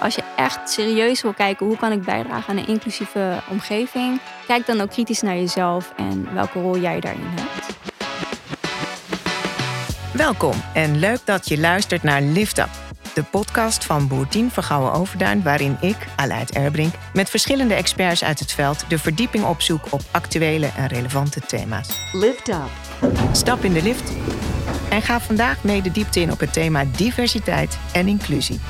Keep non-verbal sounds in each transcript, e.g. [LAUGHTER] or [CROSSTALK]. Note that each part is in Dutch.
als je echt serieus wil kijken hoe kan ik bijdragen aan een inclusieve omgeving, kijk dan ook kritisch naar jezelf en welke rol jij daarin hebt. Welkom en leuk dat je luistert naar Lift Up, de podcast van Boertien Vergouwen Overduin, waarin ik, Aleid Erbrink, met verschillende experts uit het veld de verdieping opzoek op actuele en relevante thema's. Lift Up. Stap in de lift en ga vandaag mee de diepte in op het thema diversiteit en inclusie.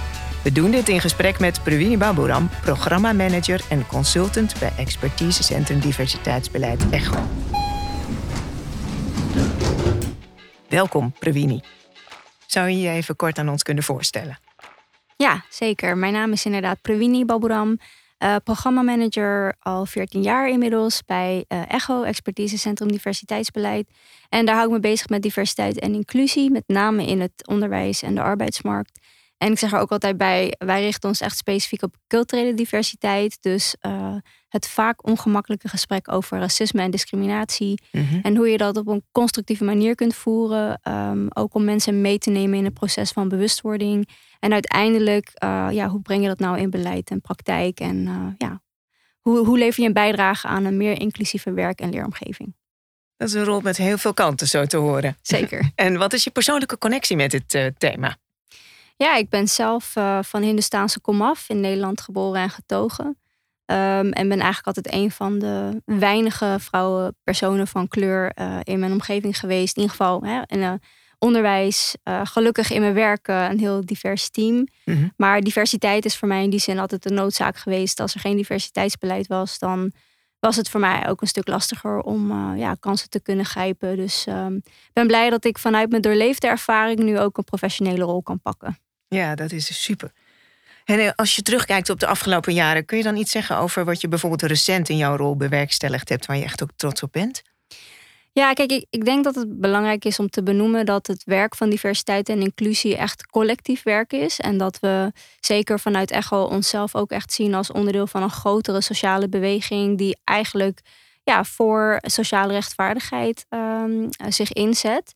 We doen dit in gesprek met Pravini Baburam, programmamanager en consultant bij Expertisecentrum Diversiteitsbeleid ECHO. Welkom, Pravini. Zou je je even kort aan ons kunnen voorstellen? Ja, zeker. Mijn naam is inderdaad Pravini Baburam, uh, programmamanager al 14 jaar inmiddels bij uh, ECHO, Expertisecentrum Diversiteitsbeleid. En daar hou ik me bezig met diversiteit en inclusie, met name in het onderwijs en de arbeidsmarkt. En ik zeg er ook altijd bij, wij richten ons echt specifiek op culturele diversiteit. Dus uh, het vaak ongemakkelijke gesprek over racisme en discriminatie. Mhm. En hoe je dat op een constructieve manier kunt voeren. Um, ook om mensen mee te nemen in het proces van bewustwording. En uiteindelijk, uh, ja, hoe breng je dat nou in beleid en praktijk? En uh, ja, hoe, hoe lever je een bijdrage aan een meer inclusieve werk- en leeromgeving? Dat is een rol met heel veel kanten, zo te horen. Zeker. [LAUGHS] en wat is je persoonlijke connectie met dit thema? Ja, ik ben zelf uh, van Hindustaanse komaf in Nederland geboren en getogen. Um, en ben eigenlijk altijd een van de weinige vrouwen, personen van kleur uh, in mijn omgeving geweest. In ieder geval hè, in uh, onderwijs. gelukkig in mijn werk een heel divers team. Mm -hmm. Maar diversiteit is voor mij in die zin altijd een noodzaak geweest. Als er geen diversiteitsbeleid was, dan was het voor mij ook een stuk lastiger om ja, kansen te kunnen grijpen. Dus ik um, ben blij dat ik vanuit mijn doorleefde ervaring nu ook een professionele rol kan pakken. Ja, dat is super. En als je terugkijkt op de afgelopen jaren, kun je dan iets zeggen over wat je bijvoorbeeld recent in jouw rol bewerkstelligd hebt, waar je echt ook trots op bent? Ja, kijk, ik, ik denk dat het belangrijk is om te benoemen dat het werk van diversiteit en inclusie echt collectief werk is. En dat we zeker vanuit ECHO onszelf ook echt zien als onderdeel van een grotere sociale beweging die eigenlijk ja, voor sociale rechtvaardigheid um, zich inzet.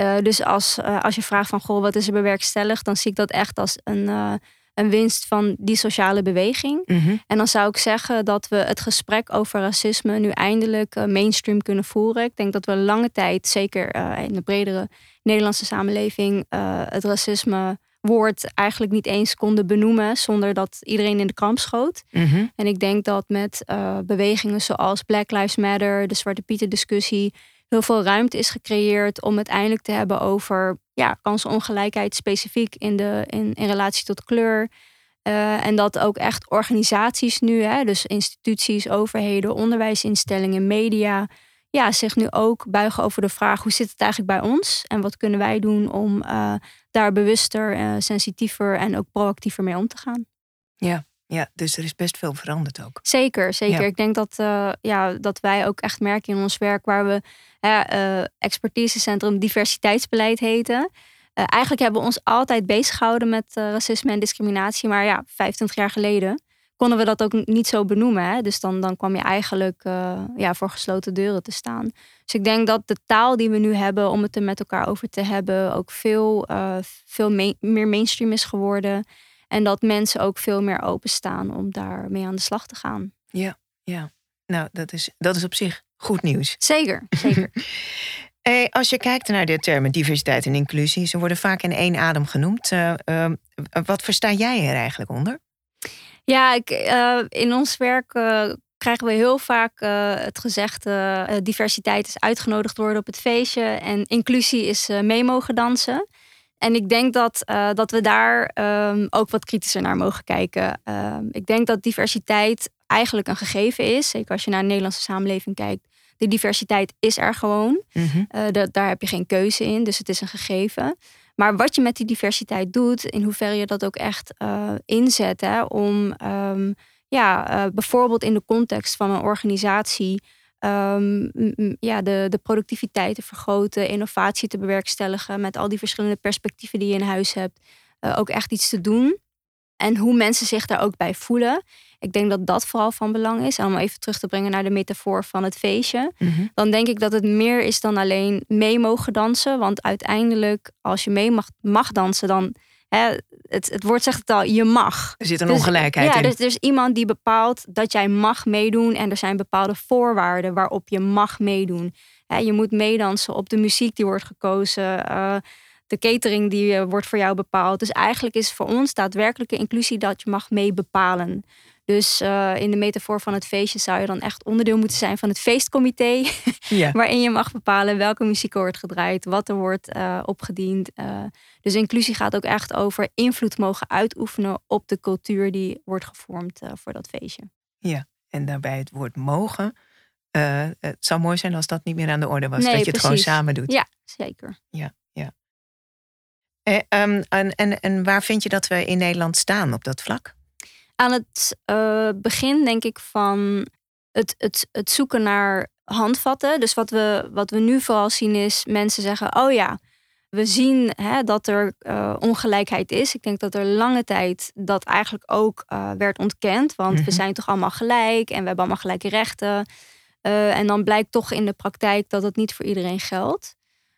Uh, dus als, uh, als je vraagt van goh, wat is er bewerkstelligd, dan zie ik dat echt als een, uh, een winst van die sociale beweging. Mm -hmm. En dan zou ik zeggen dat we het gesprek over racisme nu eindelijk mainstream kunnen voeren. Ik denk dat we lange tijd, zeker in de bredere Nederlandse samenleving, het racisme woord eigenlijk niet eens konden benoemen zonder dat iedereen in de kramp schoot. Mm -hmm. En ik denk dat met bewegingen zoals Black Lives Matter, de Zwarte Pieten discussie, heel veel ruimte is gecreëerd om uiteindelijk te hebben over ja, kansenongelijkheid specifiek in, de, in, in relatie tot kleur. Uh, en dat ook echt organisaties nu, hè, dus instituties, overheden, onderwijsinstellingen, media, ja, zich nu ook buigen over de vraag hoe zit het eigenlijk bij ons en wat kunnen wij doen om uh, daar bewuster, uh, sensitiever en ook proactiever mee om te gaan. Ja. Ja, dus er is best veel veranderd ook. Zeker, zeker. Ja. Ik denk dat, uh, ja, dat wij ook echt merken in ons werk waar we uh, expertisecentrum diversiteitsbeleid heten. Uh, eigenlijk hebben we ons altijd bezig gehouden met racisme en discriminatie. Maar ja, 25 jaar geleden konden we dat ook niet zo benoemen. Hè? Dus dan, dan kwam je eigenlijk ja, voor gesloten deuren te staan. Dus ik denk dat de taal die we nu hebben om het er met elkaar over te hebben, ook veel, veel me meer mainstream is geworden. En dat mensen ook veel meer openstaan om daarmee aan de slag te gaan. Ja, ja. Nou, dat is, dat is op zich goed nieuws. Zeker, [LAUGHS] zeker. hey, als je kijkt naar de termen diversiteit en inclusie, ze worden vaak in één adem genoemd. Uh, uh, wat versta jij er eigenlijk onder? Ja, ik, uh, in ons werk krijgen we heel vaak het gezegde: diversiteit is uitgenodigd worden op het feestje en inclusie is mee mogen dansen. En ik denk dat, uh, dat we daar um, ook wat kritischer naar mogen kijken. Uh, ik denk dat diversiteit eigenlijk een gegeven is. Zeker als je naar de Nederlandse samenleving kijkt. De diversiteit is er gewoon. Mm -hmm. uh, de, daar heb je geen keuze in, dus het is een gegeven. Maar wat je met die diversiteit doet, in hoeverre je dat ook echt inzet hè, om um, ja, bijvoorbeeld in de context van een organisatie um, ja, de, de productiviteit te vergroten, innovatie te bewerkstelligen met al die verschillende perspectieven die je in huis hebt, uh, ook echt iets te doen. En hoe mensen zich daar ook bij voelen. Ik denk dat dat vooral van belang is. En om even terug te brengen naar de metafoor van het feestje. Mm -hmm. Dan denk ik dat het meer is dan alleen mee mogen dansen. Want uiteindelijk, als je mee mag, mag dansen, dan hè, het, het woord zegt het al, je mag. Er zit een Dus- ongelijkheid ja, in. dus er is iemand die bepaalt dat jij mag meedoen. En er zijn bepaalde voorwaarden waarop je mag meedoen. Hè, je moet meedansen op de muziek die wordt gekozen. eh, de catering die eh, wordt voor jou bepaald. Dus eigenlijk is voor ons daadwerkelijke inclusie dat je mag mee bepalen. Dus eh, in de metafoor van het feestje zou je dan echt onderdeel moeten zijn van het feestcomité. [LAUGHS] ja. waarin je mag bepalen welke muziek wordt gedraaid, wat er wordt eh, opgediend. Eh, dus inclusie gaat ook echt over invloed mogen uitoefenen op de cultuur die wordt gevormd voor dat feestje. En daarbij het woord mogen. het zou mooi zijn als dat niet meer aan de orde was. Nee, dat je het gewoon samen doet. Ja, zeker. Eh, ehm, en, en, en waar vind je dat we in Nederland staan op dat vlak? Aan het eh, begin denk ik van het, het, het zoeken naar handvatten. Dus wat we, wat we nu vooral zien is mensen zeggen, oh ja, we zien hè, dat er eh, ongelijkheid is. Ik denk dat er lange tijd dat eigenlijk ook eh, werd ontkend. Want Mhm. we zijn toch allemaal gelijk en we hebben allemaal gelijke rechten. En dan blijkt toch in de praktijk dat het niet voor iedereen geldt.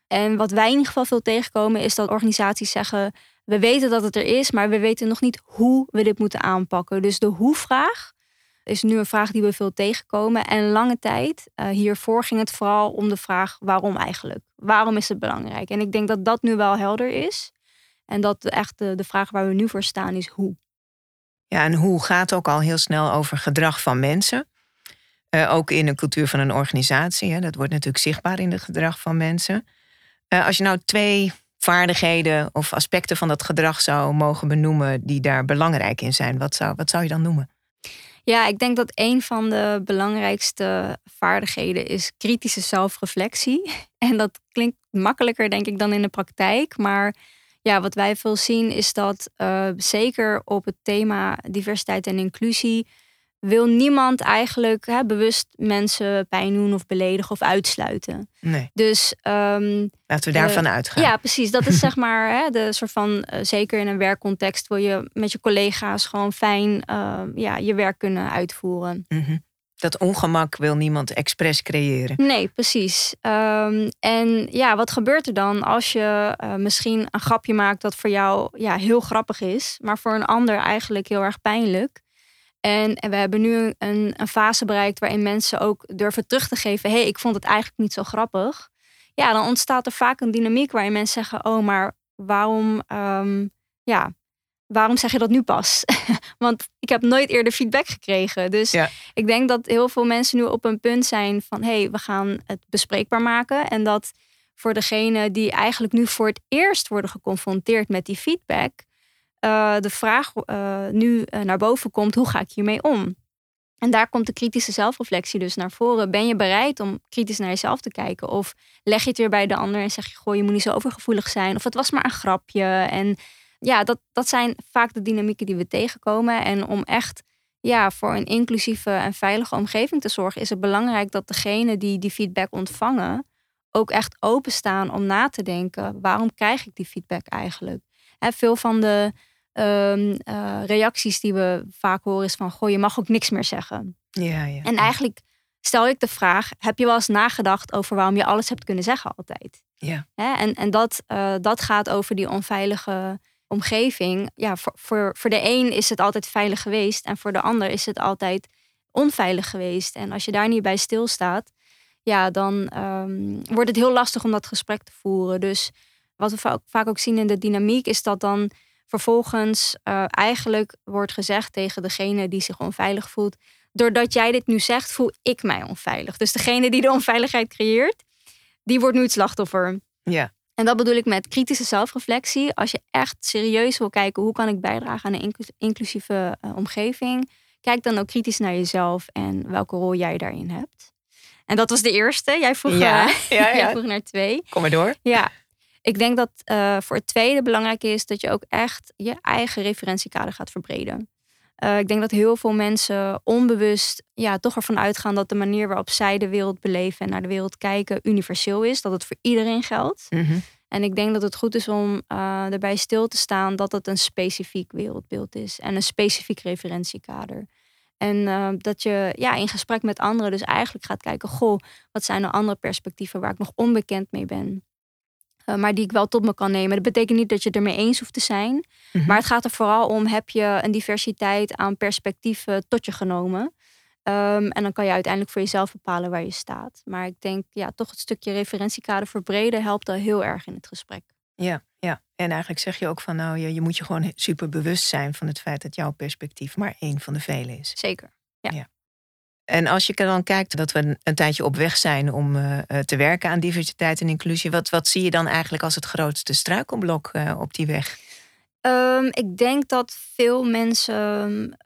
En wat wij in ieder geval veel tegenkomen is dat organisaties zeggen... we weten dat het er is, maar we weten nog niet hoe we dit moeten aanpakken. Dus de hoe-vraag is nu een vraag die we veel tegenkomen. En lange tijd, eh, hiervoor ging het vooral om de vraag waarom eigenlijk? Waarom is het belangrijk? En ik denk dat dat nu wel helder is. En dat echt de, de vraag waar we nu voor staan is hoe. Ja, en hoe gaat ook al heel snel over gedrag van mensen. Eh, ook in de cultuur van een organisatie. Hè. Dat wordt natuurlijk zichtbaar in het gedrag van mensen. Eh, als je nou twee vaardigheden of aspecten van dat gedrag zou mogen benoemen die daar belangrijk in zijn, wat zou, wat zou je dan noemen? Ja, ik denk dat een van de belangrijkste vaardigheden is kritische zelfreflectie. [LAUGHS] En dat klinkt makkelijker, denk ik, dan in de praktijk. Maar ja, wat wij veel zien is dat eh, zeker op het thema diversiteit en inclusie wil niemand eigenlijk hè, bewust mensen pijn doen of beledigen of uitsluiten. Nee, Dus ehm, laten we daarvan uitgaan. ja, precies. Dat is [LAUGHS] zeg maar hè, de soort van, eh, zeker in een werkcontext, wil je met je collega's gewoon fijn eh, ja, je werk kunnen uitvoeren. Mhm. Dat ongemak wil niemand expres creëren. Nee, precies. Ehm, en ja, wat gebeurt er dan als je eh, misschien een grapje maakt dat voor jou ja, heel grappig is, maar voor een ander eigenlijk heel erg pijnlijk? En, en we hebben nu een, een fase bereikt waarin mensen ook durven terug te geven: hé, hey, ik vond het eigenlijk niet zo grappig. Ja, dan ontstaat er vaak een dynamiek waarin mensen zeggen: oh, maar waarom, ehm, ja, waarom zeg je dat nu pas? [LAUGHS] Want ik heb nooit eerder feedback gekregen. Dus Ja. ik denk dat heel veel mensen nu op een punt zijn van: hé, hey, we gaan het bespreekbaar maken. En dat voor degene die eigenlijk nu voor het eerst worden geconfronteerd met die feedback, eh, de vraag eh, nu eh, naar boven komt: hoe ga ik hiermee om? En daar komt de kritische zelfreflectie dus naar voren. Ben je bereid om kritisch naar jezelf te kijken? Of leg je het weer bij de ander en zeg je: Goh, je moet niet zo overgevoelig zijn. Of het was maar een grapje. En ja, dat, dat zijn vaak de dynamieken die we tegenkomen. En om echt ja, voor een inclusieve en veilige omgeving te zorgen, is het belangrijk dat degene die die feedback ontvangen ook echt openstaan om na te denken: waarom krijg ik die feedback eigenlijk? Hè, veel van de ehm, eh, reacties die we vaak horen is van: goh, je mag ook niks meer zeggen. Ja, ja. En eigenlijk stel ik de vraag: heb je wel eens nagedacht over waarom je alles hebt kunnen zeggen altijd? Ja. Hè, en en dat, eh, dat gaat over die onveilige omgeving. Ja, voor, voor, voor de een is het altijd veilig geweest en voor de ander is het altijd onveilig geweest. En als je daar niet bij stilstaat, ja, dan ehm, wordt het heel lastig om dat gesprek te voeren. Dus wat we va- vaak ook zien in de dynamiek is dat dan vervolgens eh, eigenlijk wordt gezegd tegen degene die zich onveilig voelt. Doordat jij dit nu zegt, voel ik mij onveilig. Dus degene die de onveiligheid creëert, die wordt nu het slachtoffer. ja. En dat bedoel ik met kritische zelfreflectie. Als je echt serieus wil kijken hoe kan ik bijdragen aan een inclu- inclusieve eh, omgeving, kijk dan ook kritisch naar jezelf en welke rol jij daarin hebt. En dat was de eerste. Jij vroeg, Ja, eh, ja, [LAUGHS] ja. jij vroeg naar twee. Kom maar door. Ja, ik denk dat eh, voor het tweede belangrijk is dat je ook echt je eigen referentiekader gaat verbreden. Eh, ik denk dat heel veel mensen onbewust ja, toch ervan uitgaan dat de manier waarop zij de wereld beleven en naar de wereld kijken universeel is. Dat het voor iedereen geldt. Mhm. En ik denk dat het goed is om eh, erbij stil te staan dat het een specifiek wereldbeeld is en een specifiek referentiekader. En dat je ja, in gesprek met anderen dus eigenlijk gaat kijken, goh, wat zijn er andere perspectieven waar ik nog onbekend mee ben? Uh, maar die ik wel tot me kan nemen. Dat betekent niet dat je het ermee eens hoeft te zijn. Mhm. Maar het gaat er vooral om: heb je een diversiteit aan perspectieven tot je genomen? Um, en dan kan je uiteindelijk voor jezelf bepalen waar je staat. Maar ik denk, ja, toch het stukje referentiekader verbreden helpt al heel erg in het gesprek. Ja, ja. En eigenlijk zeg je ook van, nou, je, je moet je gewoon super bewust zijn van het feit dat jouw perspectief maar één van de vele is. Zeker. Ja. ja. En als je dan kijkt dat we een, tijdje op weg zijn om uh, te werken aan diversiteit en inclusie, wat, wat zie je dan eigenlijk als het grootste struikelblok uh, op die weg? Um, ik denk dat veel mensen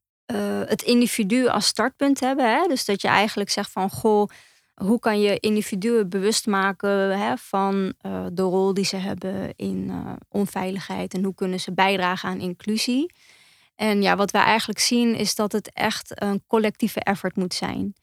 het individu als startpunt hebben. Hè? Dus dat je eigenlijk zegt van goh, hoe kan je individuen bewust maken hè, van de rol die ze hebben in onveiligheid en hoe kunnen ze bijdragen aan inclusie. En ja, wat wij eigenlijk zien is dat het echt een collectieve effort moet zijn.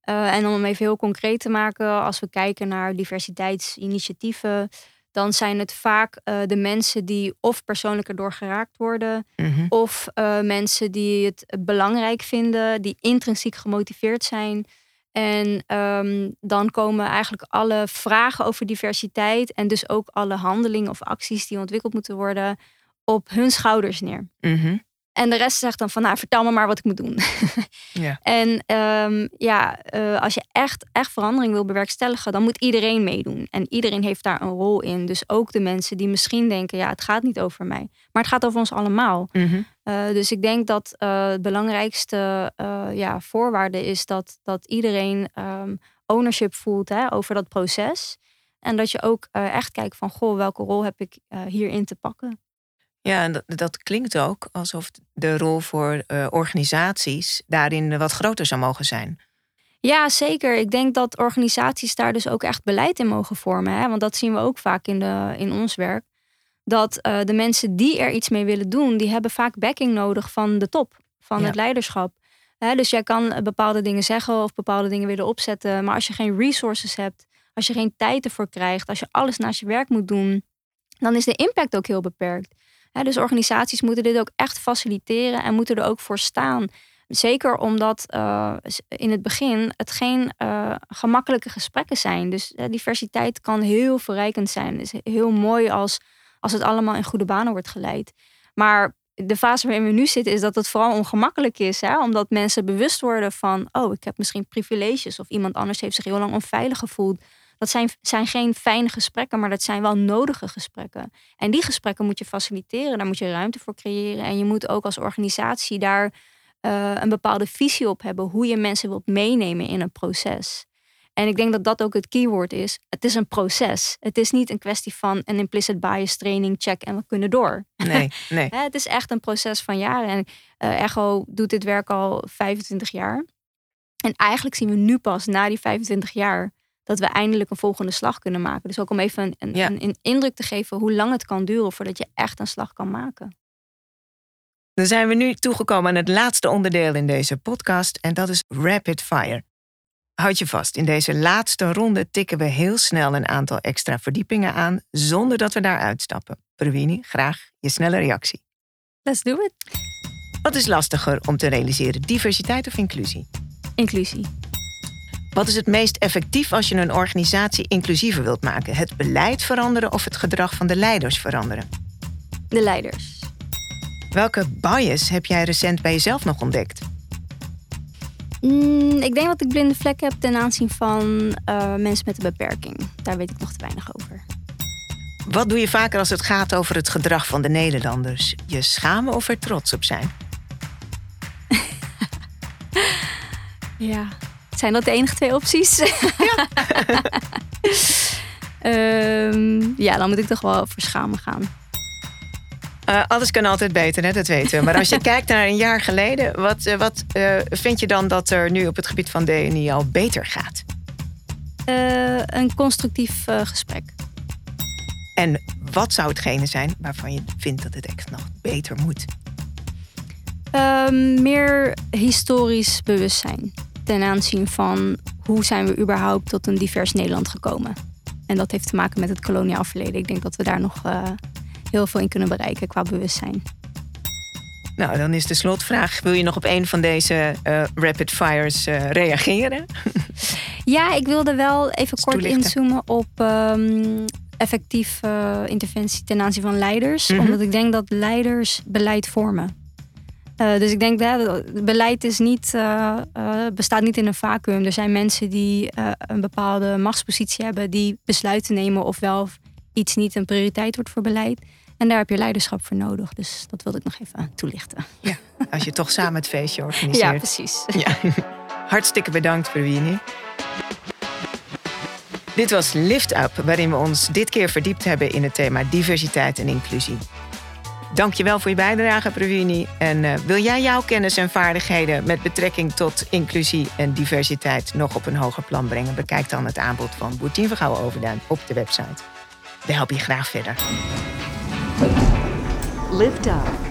en om hem even heel concreet te maken, als we kijken naar diversiteitsinitiatieven, dan zijn het vaak uh, de mensen die of persoonlijk erdoor geraakt worden, Mhm. of uh, mensen die het belangrijk vinden, die intrinsiek gemotiveerd zijn. En um, dan komen eigenlijk alle vragen over diversiteit en dus ook alle handelingen of acties die ontwikkeld moeten worden op hun schouders neer. Mm En de rest zegt dan van, nou, vertel me maar wat ik moet doen. ja. [LAUGHS] En um, ja, uh, als je echt, echt verandering wil bewerkstelligen, dan moet iedereen meedoen. En iedereen heeft daar een rol in. Dus ook de mensen die misschien denken, ja, het gaat niet over mij. Maar het gaat over ons allemaal. Mm -hmm. uh, dus ik denk dat uh, het belangrijkste ja, voorwaarde is dat, dat iedereen um, ownership voelt hè, over dat proces. En dat je ook echt kijkt van, goh, welke rol heb ik hierin te pakken? Ja, en dat, dat, klinkt ook alsof de rol voor uh, organisaties daarin wat groter zou mogen zijn. Ja, zeker. Ik denk dat organisaties daar dus ook echt beleid in mogen vormen. Hè? Want dat zien we ook vaak in, de, in ons werk. Dat uh, de mensen die er iets mee willen doen, die hebben vaak backing nodig van de top, van Ja. het leiderschap. Hè, dus jij kan eh, bepaalde dingen zeggen of bepaalde dingen willen opzetten. Maar als je geen resources hebt, als je geen tijd ervoor krijgt, als je alles naast je werk moet doen, dan is de impact ook heel beperkt. Dus organisaties moeten dit ook echt faciliteren en moeten er ook voor staan. Zeker omdat uh, in het begin het geen uh, gemakkelijke gesprekken zijn. Dus diversiteit kan heel verrijkend zijn. Het is heel mooi als, als het allemaal in goede banen wordt geleid. Maar de fase waarin we nu zitten is dat het vooral ongemakkelijk is. Hè? Omdat mensen bewust worden van... oh, ik heb misschien privileges... of iemand anders heeft zich heel lang onveilig gevoeld. Dat zijn, zijn geen fijne gesprekken, maar dat zijn wel nodige gesprekken. En die gesprekken moet je faciliteren, daar moet je ruimte voor creëren. En je moet ook als organisatie daar uh, een bepaalde visie op hebben, hoe je mensen wilt meenemen in een proces. En ik denk dat dat ook het keyword is. Het is een proces. Het is niet een kwestie van een implicit bias training, check en we kunnen door. Nee, [LAUGHS] nee. het is echt een proces van jaren. En uh, Echo doet dit werk al 25 jaar. En eigenlijk zien we nu pas na die 25 jaar dat we eindelijk een volgende slag kunnen maken. Dus ook om even een, een, Ja. een, een indruk te geven hoe lang het kan duren voordat je echt een slag kan maken. Dan zijn we nu toegekomen aan het laatste onderdeel in deze podcast en dat is rapid fire. Houd je vast, in deze laatste ronde tikken we heel snel een aantal extra verdiepingen aan zonder dat we daar uitstappen. Perwini, graag je snelle reactie. Let's do it. Wat is lastiger om te realiseren, diversiteit of inclusie? Inclusie. Wat is het meest effectief als je een organisatie inclusiever wilt maken? Het beleid veranderen of het gedrag van de leiders veranderen? De leiders. Welke bias heb jij recent bij jezelf nog ontdekt? Mm, ik denk dat ik blinde vlek heb ten aanzien van uh, mensen met een beperking. Daar weet ik nog te weinig over. Wat doe je vaker als het gaat over het gedrag van de Nederlanders? Je schamen of er trots op zijn? [LAUGHS] Ja. Zijn dat de enige twee opties? Ja. um, [LAUGHS] ja, dan moet ik toch wel voor schamen gaan. Uh, alles kan altijd beter, hè? dat weten we. Maar als je [LAUGHS] kijkt naar een jaar geleden, wat, uh, wat uh, vind je dan dat er nu op het gebied van DNI al beter gaat? een constructief gesprek. En wat zou hetgene zijn waarvan je vindt dat het echt nog beter moet? Um, meer historisch bewustzijn ten aanzien van hoe zijn we überhaupt tot een divers Nederland gekomen. En dat heeft te maken met het koloniaal verleden. Ik denk dat we daar nog uh, heel veel in kunnen bereiken qua bewustzijn. Nou, dan is de slotvraag: wil je nog op een van deze uh, rapid fires uh, reageren? [LAUGHS] ja, ik wilde wel even kort inzoomen op um, effectief uh, interventie ten aanzien van leiders. Mhm. Omdat ik denk dat leiders beleid vormen. Uh, dus ik denk dat beleid is niet, uh, bestaat niet in een vacuüm. Er zijn mensen die een bepaalde machtspositie hebben, die besluiten nemen of wel iets niet een prioriteit wordt voor beleid. En daar heb je leiderschap voor nodig. Dus dat wilde ik nog even toelichten. Ja, als je toch samen het feestje organiseert. Ja, precies. Ja. Hartstikke bedankt, Verwinie. Dit was Lift Up, waarin we ons dit keer verdiept hebben in het thema diversiteit en inclusie. Dankjewel voor je bijdrage, Pravini. En uh, wil jij jouw kennis en vaardigheden met betrekking tot inclusie en diversiteit nog op een hoger plan brengen? Bekijk dan het aanbod van Boertien Vergouwen Overduin op de website. We helpen je graag verder. Lift Up.